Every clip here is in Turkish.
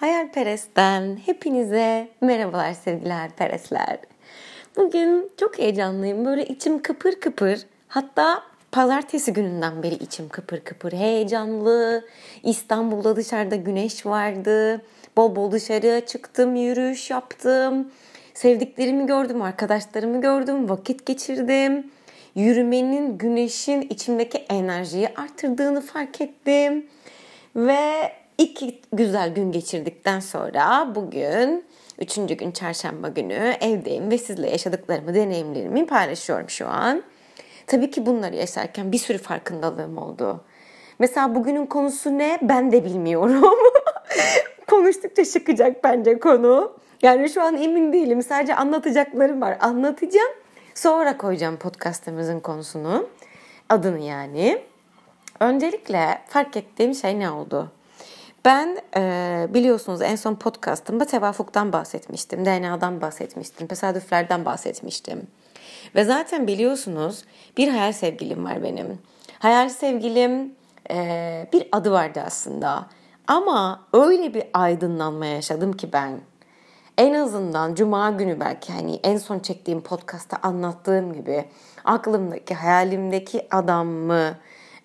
Hayalperest'ten hepinize merhabalar sevgili hayalperestler. Bugün çok heyecanlıyım. Böyle içim kıpır kıpır. Hatta pazartesi gününden beri içim kıpır kıpır. Heyecanlı. İstanbul'da dışarıda güneş vardı. Bol bol dışarıya çıktım, yürüyüş yaptım. Sevdiklerimi gördüm, arkadaşlarımı gördüm, vakit geçirdim. Yürümenin, güneşin içimdeki enerjiyi artırdığını fark ettim. Ve iki güzel gün geçirdikten sonra bugün üçüncü gün çarşamba günü evdeyim ve sizle yaşadıklarımı, deneyimlerimi paylaşıyorum şu an. Tabii ki bunları yaşarken bir sürü farkındalığım oldu. Mesela bugünün konusu ne? Ben de bilmiyorum. Konuştukça çıkacak bence konu. Yani şu an emin değilim. Sadece anlatacaklarım var. Anlatacağım. Sonra koyacağım podcastımızın konusunu. Adını yani. Öncelikle fark ettiğim şey ne oldu? Ben e, biliyorsunuz en son podcastımda tevafuktan bahsetmiştim, DNA'dan bahsetmiştim, tesadüflerden bahsetmiştim. Ve zaten biliyorsunuz bir hayal sevgilim var benim. Hayal sevgilim e, bir adı vardı aslında. Ama öyle bir aydınlanma yaşadım ki ben. En azından cuma günü belki hani en son çektiğim podcast'ta anlattığım gibi aklımdaki, hayalimdeki adamı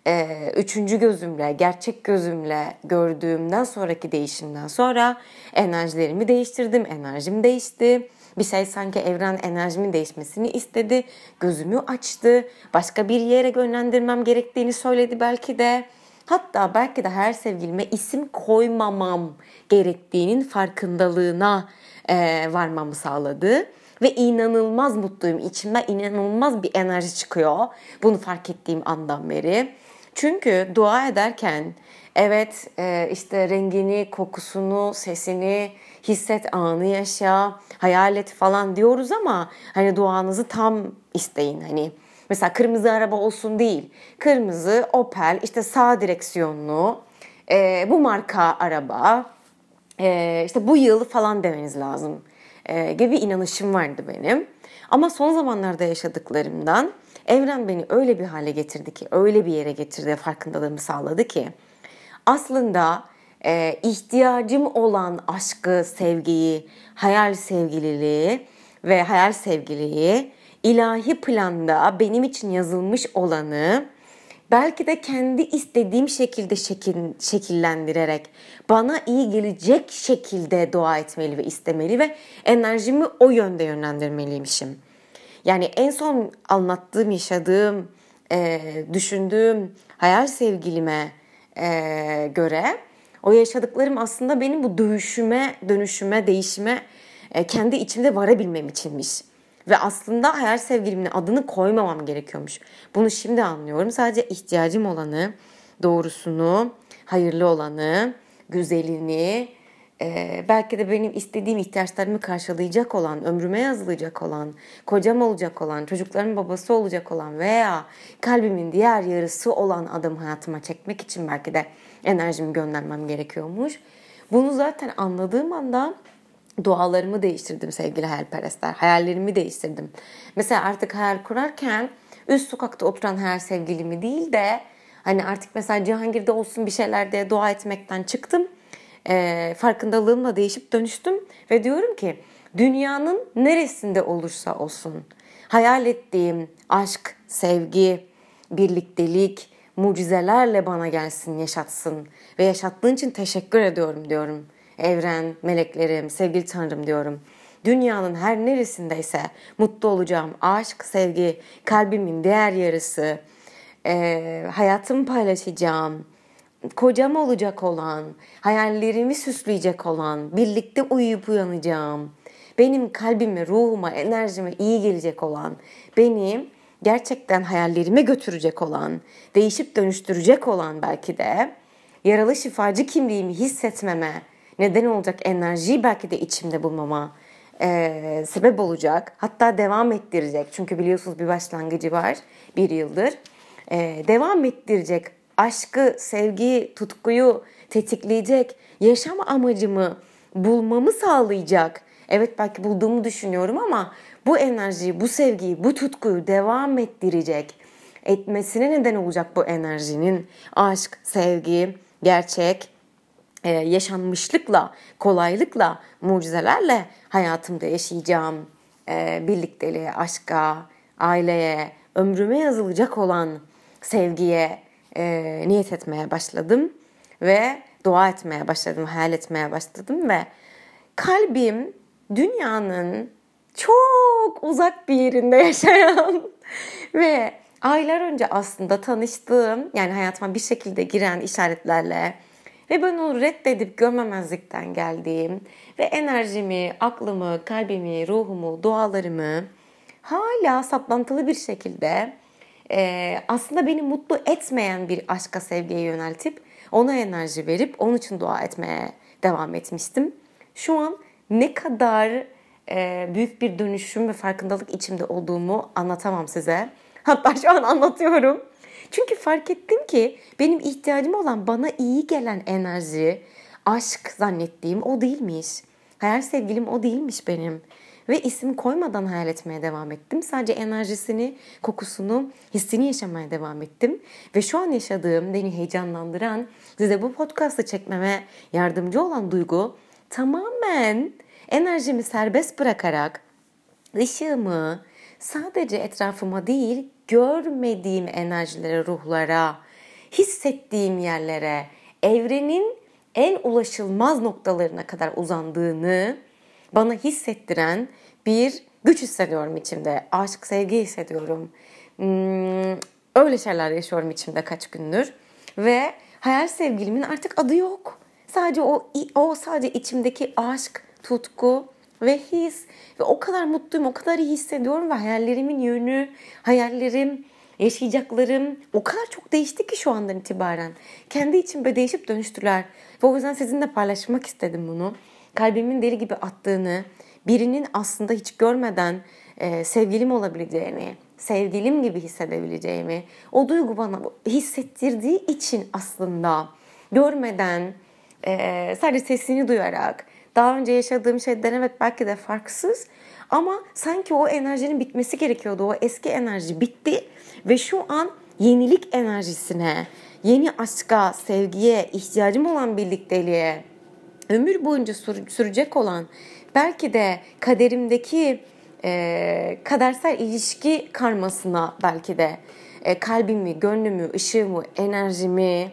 e, üçüncü gözümle, gerçek gözümle gördüğümden sonraki değişimden sonra enerjilerimi değiştirdim, enerjim değişti. Bir şey sanki evren enerjimin değişmesini istedi, gözümü açtı, başka bir yere yönlendirmem gerektiğini söyledi belki de. Hatta belki de her sevgilime isim koymamam gerektiğinin farkındalığına e, varmamı sağladı. Ve inanılmaz mutluyum. İçimden inanılmaz bir enerji çıkıyor. Bunu fark ettiğim andan beri. Çünkü dua ederken evet e, işte rengini, kokusunu, sesini hisset, anı yaşa, hayal et falan diyoruz ama hani duanızı tam isteyin. Hani mesela kırmızı araba olsun değil. Kırmızı Opel işte sağ direksiyonlu e, bu marka araba e, işte bu yıl falan demeniz lazım e, gibi inanışım vardı benim. Ama son zamanlarda yaşadıklarımdan Evren beni öyle bir hale getirdi ki, öyle bir yere getirdi, farkındalığımı sağladı ki aslında e, ihtiyacım olan aşkı, sevgiyi, hayal sevgililiği ve hayal sevgiliyi ilahi planda benim için yazılmış olanı belki de kendi istediğim şekilde şekil, şekillendirerek bana iyi gelecek şekilde dua etmeli ve istemeli ve enerjimi o yönde yönlendirmeliymişim. Yani en son anlattığım, yaşadığım, e, düşündüğüm hayal sevgilime e, göre o yaşadıklarım aslında benim bu dönüşüme, dönüşüme, değişime e, kendi içimde varabilmem içinmiş. Ve aslında hayal sevgilimin adını koymamam gerekiyormuş. Bunu şimdi anlıyorum. Sadece ihtiyacım olanı, doğrusunu, hayırlı olanı, güzelini, ee, belki de benim istediğim ihtiyaçlarımı karşılayacak olan, ömrüme yazılacak olan, kocam olacak olan, çocukların babası olacak olan veya kalbimin diğer yarısı olan adam hayatıma çekmek için belki de enerjimi göndermem gerekiyormuş. Bunu zaten anladığım anda dualarımı değiştirdim sevgili hayalperestler. Hayallerimi değiştirdim. Mesela artık hayal kurarken üst sokakta oturan her sevgilimi değil de hani artık mesela Cihangir'de olsun bir şeyler diye dua etmekten çıktım e, farkındalığımla değişip dönüştüm ve diyorum ki dünyanın neresinde olursa olsun hayal ettiğim aşk, sevgi, birliktelik, mucizelerle bana gelsin, yaşatsın ve yaşattığın için teşekkür ediyorum diyorum. Evren, meleklerim, sevgili Tanrım diyorum. Dünyanın her neresindeyse mutlu olacağım aşk, sevgi, kalbimin diğer yarısı, e, hayatımı paylaşacağım, kocam olacak olan, hayallerimi süsleyecek olan, birlikte uyuyup uyanacağım, benim kalbime, ruhuma, enerjime iyi gelecek olan, benim gerçekten hayallerime götürecek olan, değişip dönüştürecek olan belki de yaralı şifacı kimliğimi hissetmeme neden olacak enerjiyi belki de içimde bulmama e, sebep olacak. Hatta devam ettirecek. Çünkü biliyorsunuz bir başlangıcı var bir yıldır. E, devam ettirecek aşkı, sevgiyi, tutkuyu tetikleyecek, yaşam amacımı bulmamı sağlayacak. Evet belki bulduğumu düşünüyorum ama bu enerjiyi, bu sevgiyi, bu tutkuyu devam ettirecek. Etmesine neden olacak bu enerjinin aşk, sevgi, gerçek, e, yaşanmışlıkla, kolaylıkla, mucizelerle hayatımda yaşayacağım e, birlikteliğe, aşka, aileye, ömrüme yazılacak olan sevgiye e, niyet etmeye başladım ve dua etmeye başladım, hayal etmeye başladım ve kalbim dünyanın çok uzak bir yerinde yaşayan ve aylar önce aslında tanıştığım yani hayatıma bir şekilde giren işaretlerle ve ben onu reddedip görmemezlikten geldiğim ve enerjimi, aklımı, kalbimi, ruhumu, dualarımı hala saplantılı bir şekilde e, aslında beni mutlu etmeyen bir aşka sevgiye yöneltip ona enerji verip onun için dua etmeye devam etmiştim. Şu an ne kadar e, büyük bir dönüşüm ve farkındalık içimde olduğumu anlatamam size. Hatta şu an anlatıyorum. Çünkü fark ettim ki benim ihtiyacım olan bana iyi gelen enerji, aşk zannettiğim o değilmiş. Hayal sevgilim o değilmiş benim. Ve isim koymadan hayal etmeye devam ettim. Sadece enerjisini, kokusunu, hissini yaşamaya devam ettim. Ve şu an yaşadığım, beni heyecanlandıran, size bu podcast'ı çekmeme yardımcı olan duygu tamamen enerjimi serbest bırakarak ışığımı sadece etrafıma değil görmediğim enerjilere, ruhlara, hissettiğim yerlere, evrenin en ulaşılmaz noktalarına kadar uzandığını bana hissettiren bir güç hissediyorum içimde. Aşk, sevgi hissediyorum. Hmm, öyle şeyler yaşıyorum içimde kaç gündür. Ve hayal sevgilimin artık adı yok. Sadece o, o sadece içimdeki aşk, tutku ve his. Ve o kadar mutluyum, o kadar iyi hissediyorum ve hayallerimin yönü, hayallerim, yaşayacaklarım o kadar çok değişti ki şu andan itibaren. Kendi içimde değişip dönüştüler. Ve o yüzden sizinle paylaşmak istedim bunu. Kalbimin deli gibi attığını, birinin aslında hiç görmeden e, sevgilim olabileceğini, sevgilim gibi hissedebileceğimi, o duygu bana hissettirdiği için aslında görmeden, e, sadece sesini duyarak, daha önce yaşadığım şeyden evet belki de farksız ama sanki o enerjinin bitmesi gerekiyordu. O eski enerji bitti ve şu an yenilik enerjisine, yeni aşka, sevgiye, ihtiyacım olan birlikteliğe, ömür boyunca sürecek olan belki de kaderimdeki e, kadersel ilişki karmasına belki de e, kalbimi, gönlümü, ışığımı, enerjimi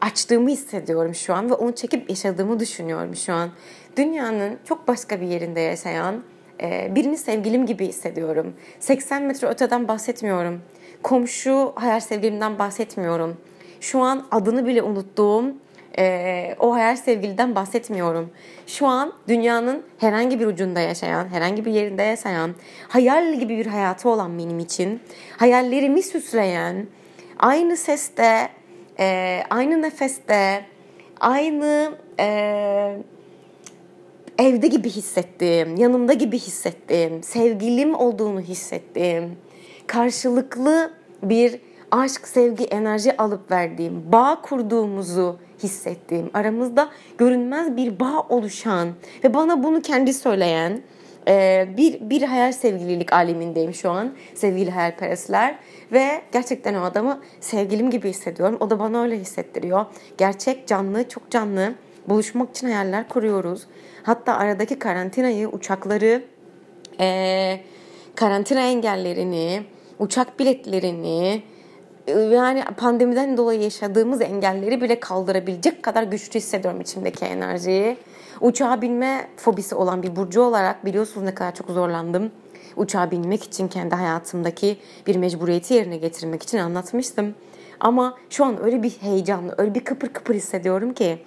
açtığımı hissediyorum şu an ve onu çekip yaşadığımı düşünüyorum şu an. Dünyanın çok başka bir yerinde yaşayan e, birini sevgilim gibi hissediyorum. 80 metre öteden bahsetmiyorum. Komşu hayal sevgilimden bahsetmiyorum. Şu an adını bile unuttuğum e, o hayal sevgiliden bahsetmiyorum. Şu an dünyanın herhangi bir ucunda yaşayan, herhangi bir yerinde yaşayan, hayal gibi bir hayatı olan benim için, hayallerimi süsleyen, aynı seste, e, aynı nefeste, aynı e, evde gibi hissettiğim, yanımda gibi hissettiğim, sevgilim olduğunu hissettiğim, karşılıklı bir aşk, sevgi, enerji alıp verdiğim, bağ kurduğumuzu hissettiğim, aramızda görünmez bir bağ oluşan ve bana bunu kendi söyleyen e, bir, bir hayal sevgililik alemindeyim şu an. Sevgili hayalperestler. Ve gerçekten o adamı sevgilim gibi hissediyorum. O da bana öyle hissettiriyor. Gerçek, canlı, çok canlı. Buluşmak için hayaller kuruyoruz. Hatta aradaki karantinayı, uçakları, e, karantina engellerini, uçak biletlerini, yani pandemiden dolayı yaşadığımız engelleri bile kaldırabilecek kadar güçlü hissediyorum içimdeki enerjiyi. Uçağa binme fobisi olan bir burcu olarak biliyorsunuz ne kadar çok zorlandım. Uçağa binmek için kendi hayatımdaki bir mecburiyeti yerine getirmek için anlatmıştım. Ama şu an öyle bir heyecanlı, öyle bir kıpır kıpır hissediyorum ki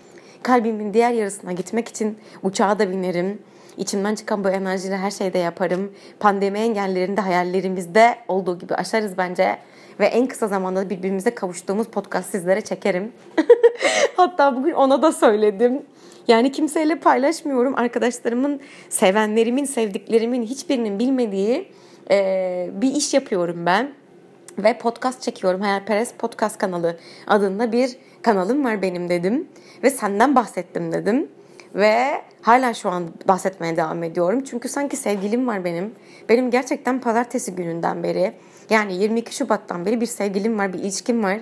kalbimin diğer yarısına gitmek için uçağa da binerim. İçimden çıkan bu enerjiyle her şeyde yaparım. Pandemi engellerinde hayallerimizde olduğu gibi aşarız bence. Ve en kısa zamanda birbirimize kavuştuğumuz podcast sizlere çekerim. Hatta bugün ona da söyledim. Yani kimseyle paylaşmıyorum. Arkadaşlarımın, sevenlerimin, sevdiklerimin hiçbirinin bilmediği e, bir iş yapıyorum ben. Ve podcast çekiyorum. Hayalperest Podcast kanalı adında bir kanalım var benim dedim. Ve senden bahsettim dedim. Ve hala şu an bahsetmeye devam ediyorum. Çünkü sanki sevgilim var benim. Benim gerçekten pazartesi gününden beri yani 22 Şubat'tan beri bir sevgilim var, bir ilişkim var.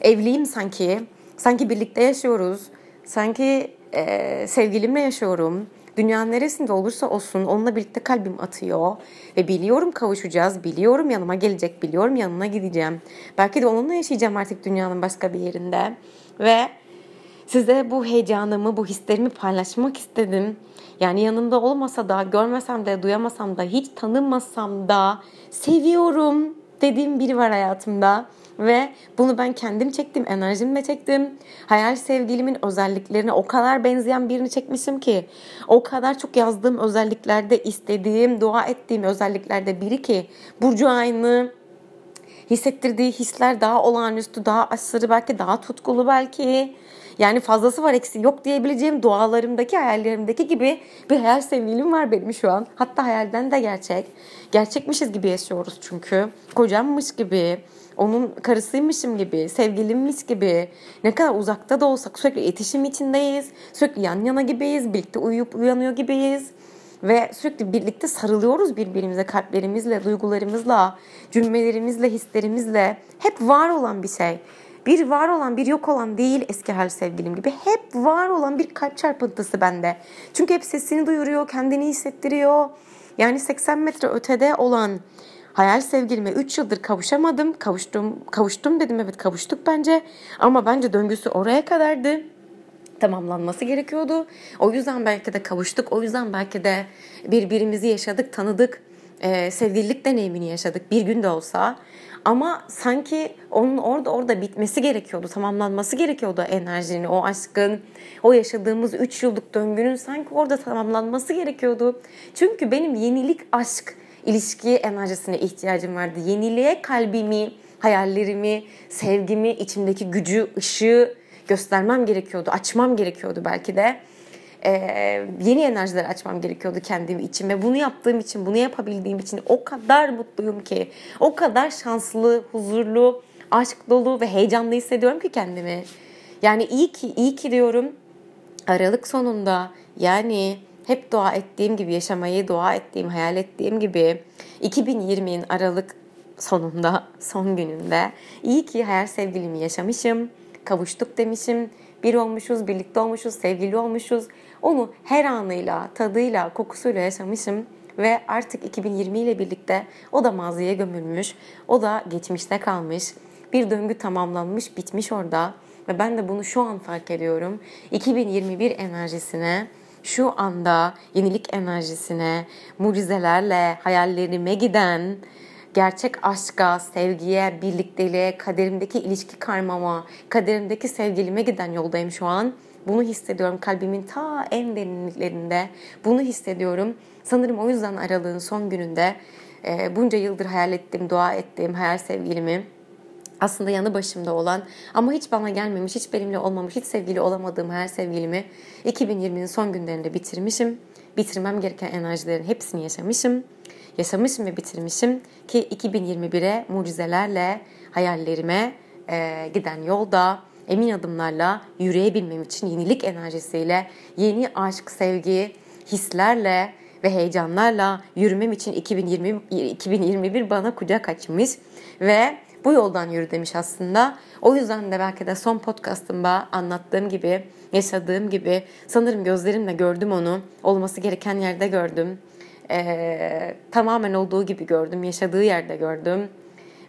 Evliyim sanki. Sanki birlikte yaşıyoruz. sanki e, sevgilimle yaşıyorum. Dünyanın neresinde olursa olsun onunla birlikte kalbim atıyor. Ve biliyorum kavuşacağız, biliyorum yanıma gelecek, biliyorum yanına gideceğim. Belki de onunla yaşayacağım artık dünyanın başka bir yerinde. Ve size bu heyecanımı, bu hislerimi paylaşmak istedim. Yani yanımda olmasa da, görmesem de, duyamasam da, hiç tanımasam da seviyorum dediğim biri var hayatımda. Ve bunu ben kendim çektim, enerjimle çektim. Hayal sevgilimin özelliklerine o kadar benzeyen birini çekmişim ki. O kadar çok yazdığım özelliklerde, istediğim, dua ettiğim özelliklerde biri ki. Burcu aynı, hissettirdiği hisler daha olağanüstü, daha aşırı belki daha tutkulu belki. Yani fazlası var eksi yok diyebileceğim dualarımdaki hayallerimdeki gibi bir hayal sevgilim var benim şu an. Hatta hayalden de gerçek. Gerçekmişiz gibi yaşıyoruz çünkü. Kocammış gibi, onun karısıymışım gibi, sevgilimmiş gibi. Ne kadar uzakta da olsak sürekli iletişim içindeyiz. Sürekli yan yana gibiyiz, birlikte uyuyup uyanıyor gibiyiz. Ve sürekli birlikte sarılıyoruz birbirimize kalplerimizle, duygularımızla, cümlelerimizle, hislerimizle. Hep var olan bir şey. Bir var olan, bir yok olan değil eski hal sevgilim gibi. Hep var olan bir kalp çarpıntısı bende. Çünkü hep sesini duyuruyor, kendini hissettiriyor. Yani 80 metre ötede olan hayal sevgilime 3 yıldır kavuşamadım. Kavuştum, kavuştum dedim evet kavuştuk bence. Ama bence döngüsü oraya kadardı tamamlanması gerekiyordu. O yüzden belki de kavuştuk. O yüzden belki de birbirimizi yaşadık, tanıdık. E, sevgililik deneyimini yaşadık bir gün de olsa. Ama sanki onun orada orada bitmesi gerekiyordu, tamamlanması gerekiyordu enerjinin, o aşkın, o yaşadığımız 3 yıllık döngünün sanki orada tamamlanması gerekiyordu. Çünkü benim yenilik aşk ilişki enerjisine ihtiyacım vardı. Yeniliğe kalbimi, hayallerimi, sevgimi, içimdeki gücü, ışığı göstermem gerekiyordu, açmam gerekiyordu belki de. Ee, yeni enerjiler açmam gerekiyordu kendim için ve bunu yaptığım için, bunu yapabildiğim için o kadar mutluyum ki, o kadar şanslı, huzurlu, aşk dolu ve heyecanlı hissediyorum ki kendimi. Yani iyi ki, iyi ki diyorum Aralık sonunda yani hep dua ettiğim gibi yaşamayı dua ettiğim, hayal ettiğim gibi 2020'nin Aralık sonunda, son gününde iyi ki hayal sevgilimi yaşamışım, kavuştuk demişim, bir olmuşuz, birlikte olmuşuz, sevgili olmuşuz. Onu her anıyla, tadıyla, kokusuyla yaşamışım ve artık 2020 ile birlikte o da maziye gömülmüş, o da geçmişte kalmış. Bir döngü tamamlanmış, bitmiş orada ve ben de bunu şu an fark ediyorum. 2021 enerjisine şu anda yenilik enerjisine, mucizelerle hayallerime giden, gerçek aşka, sevgiye, birlikteliğe, kaderimdeki ilişki karmama, kaderimdeki sevgilime giden yoldayım şu an. Bunu hissediyorum kalbimin ta en derinliklerinde. Bunu hissediyorum. Sanırım o yüzden aralığın son gününde e, bunca yıldır hayal ettiğim, dua ettiğim hayal sevgilimi aslında yanı başımda olan ama hiç bana gelmemiş, hiç benimle olmamış, hiç sevgili olamadığım her sevgilimi 2020'nin son günlerinde bitirmişim. Bitirmem gereken enerjilerin hepsini yaşamışım. Yaşamışım ve bitirmişim ki 2021'e mucizelerle hayallerime e, giden yolda emin adımlarla yürüyebilmem için yenilik enerjisiyle, yeni aşk, sevgi, hislerle ve heyecanlarla yürümem için 2020 2021 bana kucak açmış ve bu yoldan yürü demiş aslında. O yüzden de belki de son podcastımda anlattığım gibi, yaşadığım gibi sanırım gözlerimle gördüm onu. Olması gereken yerde gördüm. Ee, tamamen olduğu gibi gördüm, yaşadığı yerde gördüm.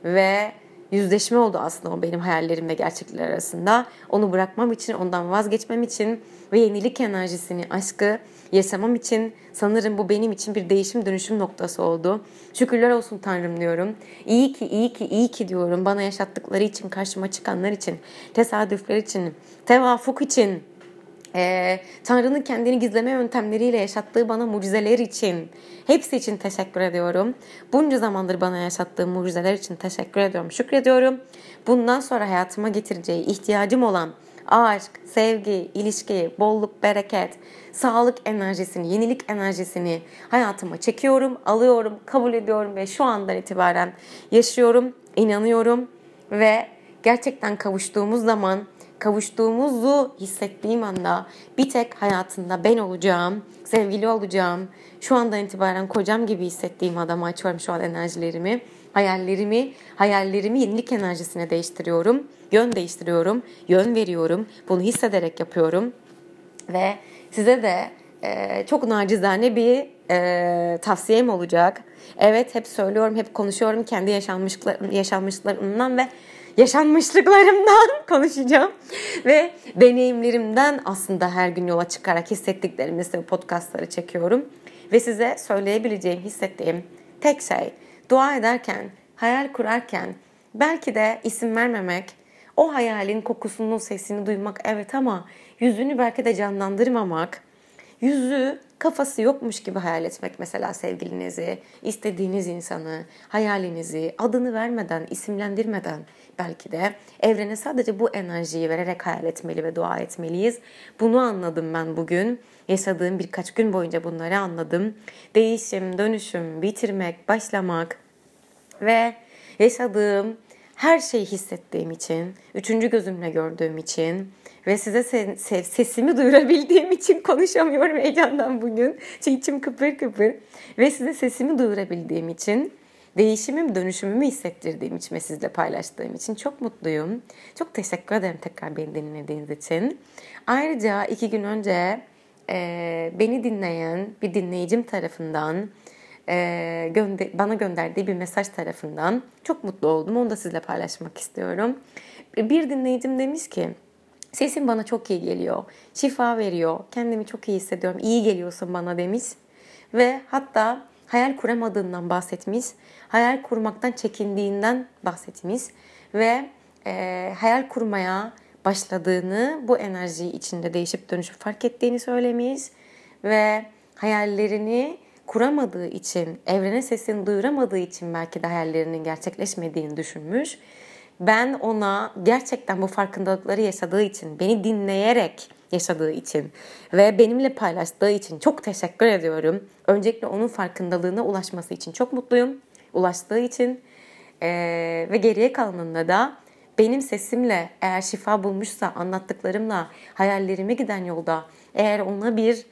Ve yüzleşme oldu aslında o benim hayallerim ve gerçekler arasında. Onu bırakmam için, ondan vazgeçmem için ve yenilik enerjisini, aşkı yaşamam için sanırım bu benim için bir değişim dönüşüm noktası oldu. Şükürler olsun Tanrım diyorum. İyi ki, iyi ki, iyi ki diyorum. Bana yaşattıkları için, karşıma çıkanlar için, tesadüfler için, tevafuk için, ee, Tanrı'nın kendini gizleme yöntemleriyle yaşattığı bana mucizeler için, hepsi için teşekkür ediyorum. Bunca zamandır bana yaşattığı mucizeler için teşekkür ediyorum, şükrediyorum. Bundan sonra hayatıma getireceği ihtiyacım olan aşk, sevgi, ilişki, bolluk, bereket, sağlık enerjisini, yenilik enerjisini hayatıma çekiyorum, alıyorum, kabul ediyorum ve şu andan itibaren yaşıyorum, inanıyorum ve gerçekten kavuştuğumuz zaman kavuştuğumuzu hissettiğim anda bir tek hayatında ben olacağım, sevgili olacağım. Şu andan itibaren kocam gibi hissettiğim adamı açıyorum şu an enerjilerimi. Hayallerimi, hayallerimi yenilik enerjisine değiştiriyorum. Yön değiştiriyorum, yön veriyorum. Bunu hissederek yapıyorum. Ve size de e, çok nacizane bir e, tavsiyem olacak. Evet hep söylüyorum, hep konuşuyorum kendi yaşanmışlıklarım, yaşanmışlıklarımdan ve yaşanmışlıklarımdan konuşacağım. Ve deneyimlerimden aslında her gün yola çıkarak hissettiklerimi size podcastları çekiyorum. Ve size söyleyebileceğim, hissettiğim tek şey dua ederken, hayal kurarken belki de isim vermemek, o hayalin kokusunu, sesini duymak evet ama yüzünü belki de canlandırmamak, yüzü kafası yokmuş gibi hayal etmek mesela sevgilinizi, istediğiniz insanı, hayalinizi adını vermeden, isimlendirmeden belki de evrene sadece bu enerjiyi vererek hayal etmeli ve dua etmeliyiz. Bunu anladım ben bugün. Yaşadığım birkaç gün boyunca bunları anladım. Değişim, dönüşüm, bitirmek, başlamak ve yaşadığım her şeyi hissettiğim için, üçüncü gözümle gördüğüm için ve size se- sesimi duyurabildiğim için konuşamıyorum heyecandan bugün. Şey içim kıpır kıpır ve size sesimi duyurabildiğim için değişimim, dönüşümümü hissettirdiğim için ve sizle paylaştığım için çok mutluyum. Çok teşekkür ederim tekrar beni dinlediğiniz için. Ayrıca iki gün önce e, beni dinleyen bir dinleyicim tarafından e, bana gönderdiği bir mesaj tarafından çok mutlu oldum. Onu da sizle paylaşmak istiyorum. Bir dinleyicim demiş ki sesin bana çok iyi geliyor. Şifa veriyor. Kendimi çok iyi hissediyorum. İyi geliyorsun bana demiş. Ve hatta hayal kuramadığından bahsetmiş. Hayal kurmaktan çekindiğinden bahsetmiş. Ve e, hayal kurmaya başladığını, bu enerjiyi içinde değişip dönüşüp fark ettiğini söylemiş. Ve hayallerini kuramadığı için, evrene sesini duyuramadığı için belki de hayallerinin gerçekleşmediğini düşünmüş. Ben ona gerçekten bu farkındalıkları yaşadığı için, beni dinleyerek yaşadığı için ve benimle paylaştığı için çok teşekkür ediyorum. Öncelikle onun farkındalığına ulaşması için çok mutluyum. Ulaştığı için ee, ve geriye kalanında da benim sesimle eğer şifa bulmuşsa, anlattıklarımla, hayallerime giden yolda eğer ona bir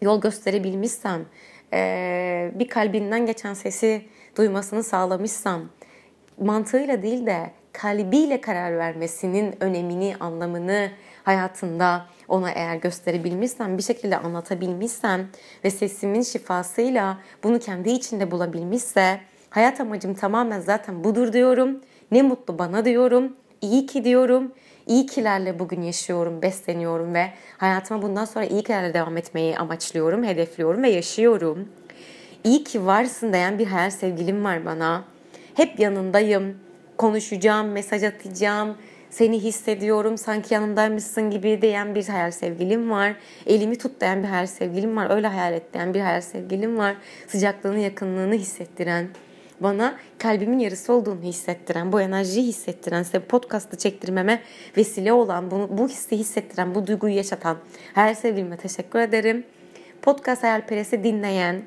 yol gösterebilmişsem, e, bir kalbinden geçen sesi duymasını sağlamışsam, mantığıyla değil de kalbiyle karar vermesinin önemini, anlamını hayatında ona eğer gösterebilmişsem, bir şekilde anlatabilmişsem ve sesimin şifasıyla bunu kendi içinde bulabilmişse hayat amacım tamamen zaten budur diyorum. Ne mutlu bana diyorum. İyi ki diyorum. İyi kilerle bugün yaşıyorum, besleniyorum ve hayatıma bundan sonra iyi kilerle devam etmeyi amaçlıyorum, hedefliyorum ve yaşıyorum. İyi ki varsın diyen bir hayal sevgilim var bana. Hep yanındayım, konuşacağım, mesaj atacağım, seni hissediyorum, sanki yanımdaymışsın gibi diyen bir hayal sevgilim var. Elimi tut diyen bir hayal sevgilim var. Öyle hayal et diyen bir hayal sevgilim var. Sıcaklığını, yakınlığını hissettiren, bana kalbimin yarısı olduğunu hissettiren, bu enerjiyi hissettiren, size podcast'ı çektirmeme vesile olan, bunu, bu hissi hissettiren, bu duyguyu yaşatan her sevgilime teşekkür ederim. Podcast Hayalperest'i dinleyen,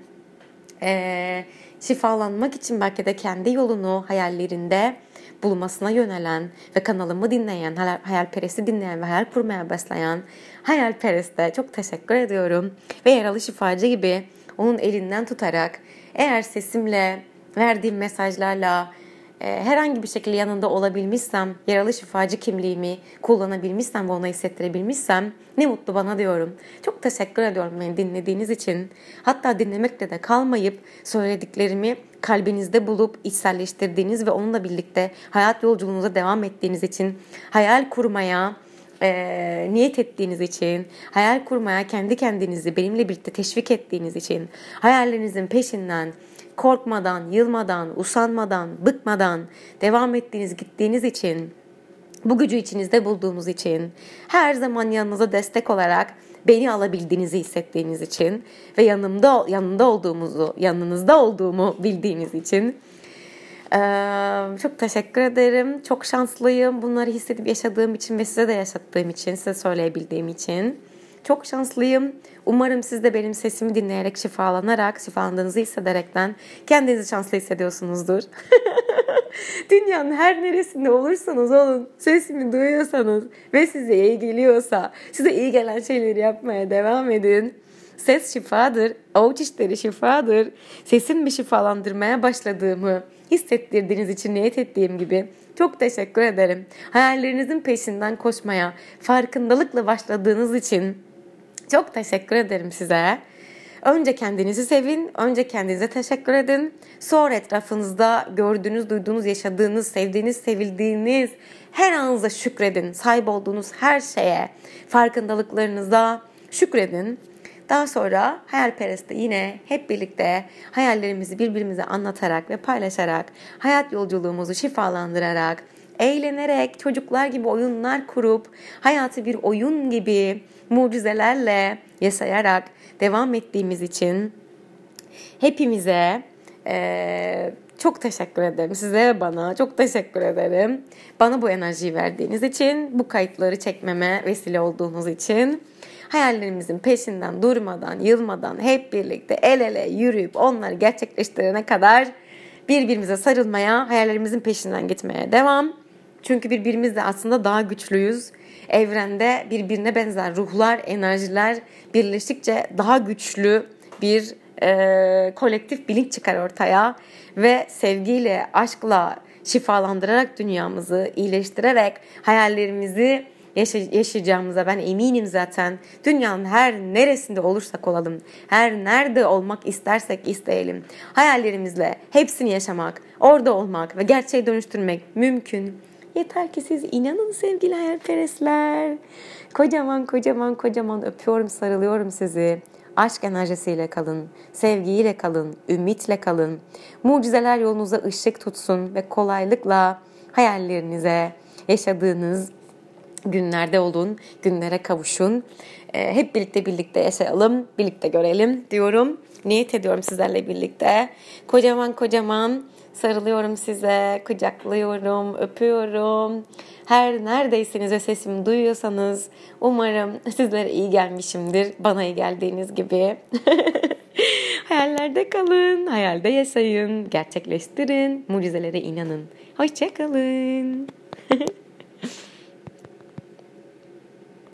e, şifalanmak için belki de kendi yolunu hayallerinde bulmasına yönelen ve kanalımı dinleyen, hayalperesti dinleyen ve hayal kurmaya başlayan hayalpereste çok teşekkür ediyorum. Ve yaralı şifacı gibi onun elinden tutarak eğer sesimle, verdiğim mesajlarla herhangi bir şekilde yanında olabilmişsem, yaralı şifacı kimliğimi kullanabilmişsem ve ona hissettirebilmişsem ne mutlu bana diyorum. Çok teşekkür ediyorum beni dinlediğiniz için. Hatta dinlemekle de kalmayıp söylediklerimi kalbinizde bulup içselleştirdiğiniz ve onunla birlikte hayat yolculuğunuza devam ettiğiniz için hayal kurmaya, e, niyet ettiğiniz için, hayal kurmaya kendi kendinizi benimle birlikte teşvik ettiğiniz için, hayallerinizin peşinden korkmadan, yılmadan, usanmadan, bıkmadan devam ettiğiniz, gittiğiniz için, bu gücü içinizde bulduğunuz için, her zaman yanınıza destek olarak beni alabildiğinizi hissettiğiniz için ve yanımda yanında olduğumuzu, yanınızda olduğumu bildiğiniz için ee, çok teşekkür ederim. Çok şanslıyım. Bunları hissedip yaşadığım için ve size de yaşattığım için, size söyleyebildiğim için. Çok şanslıyım. Umarım siz de benim sesimi dinleyerek şifalanarak, şifalandığınızı hissederekten kendinizi şanslı hissediyorsunuzdur. Dünyanın her neresinde olursanız olun, sesimi duyuyorsanız ve size iyi geliyorsa, size iyi gelen şeyleri yapmaya devam edin. Ses şifadır, avuç işleri şifadır. Sesim şifalandırmaya başladığımı hissettirdiğiniz için niyet ettiğim gibi çok teşekkür ederim. Hayallerinizin peşinden koşmaya farkındalıkla başladığınız için Çok teşekkür ederim size. Önce kendinizi sevin, önce kendinize teşekkür edin. Sonra etrafınızda gördüğünüz, duyduğunuz, yaşadığınız, sevdiğiniz, sevildiğiniz her anınıza şükredin. Sahip olduğunuz her şeye, farkındalıklarınıza şükredin. Daha sonra hayalperest'te yine hep birlikte hayallerimizi birbirimize anlatarak ve paylaşarak, hayat yolculuğumuzu şifalandırarak, eğlenerek, çocuklar gibi oyunlar kurup, hayatı bir oyun gibi mucizelerle yaşayarak devam ettiğimiz için hepimize e, çok teşekkür ederim. Size bana çok teşekkür ederim. Bana bu enerjiyi verdiğiniz için, bu kayıtları çekmeme vesile olduğunuz için hayallerimizin peşinden durmadan, yılmadan hep birlikte el ele yürüyüp onları gerçekleştirene kadar birbirimize sarılmaya, hayallerimizin peşinden gitmeye devam. Çünkü birbirimizle aslında daha güçlüyüz. Evrende birbirine benzer ruhlar, enerjiler birleştikçe daha güçlü bir e, kolektif bilinç çıkar ortaya ve sevgiyle, aşkla şifalandırarak dünyamızı iyileştirerek hayallerimizi yaşayacağımıza ben eminim zaten. Dünyanın her neresinde olursak olalım, her nerede olmak istersek isteyelim. Hayallerimizle hepsini yaşamak, orada olmak ve gerçeğe dönüştürmek mümkün. Yeter ki siz inanın sevgili hayalperestler. Kocaman kocaman kocaman öpüyorum, sarılıyorum sizi. Aşk enerjisiyle kalın, sevgiyle kalın, ümitle kalın. Mucizeler yolunuza ışık tutsun ve kolaylıkla hayallerinize, yaşadığınız günlerde olun, günlere kavuşun. E, hep birlikte birlikte yaşayalım, birlikte görelim diyorum. Niyet ediyorum sizlerle birlikte. Kocaman kocaman sarılıyorum size, kucaklıyorum, öpüyorum. Her neredeyseniz ve sesimi duyuyorsanız umarım sizlere iyi gelmişimdir. Bana iyi geldiğiniz gibi. Hayallerde kalın, hayalde yaşayın, gerçekleştirin, mucizelere inanın. Hoşçakalın.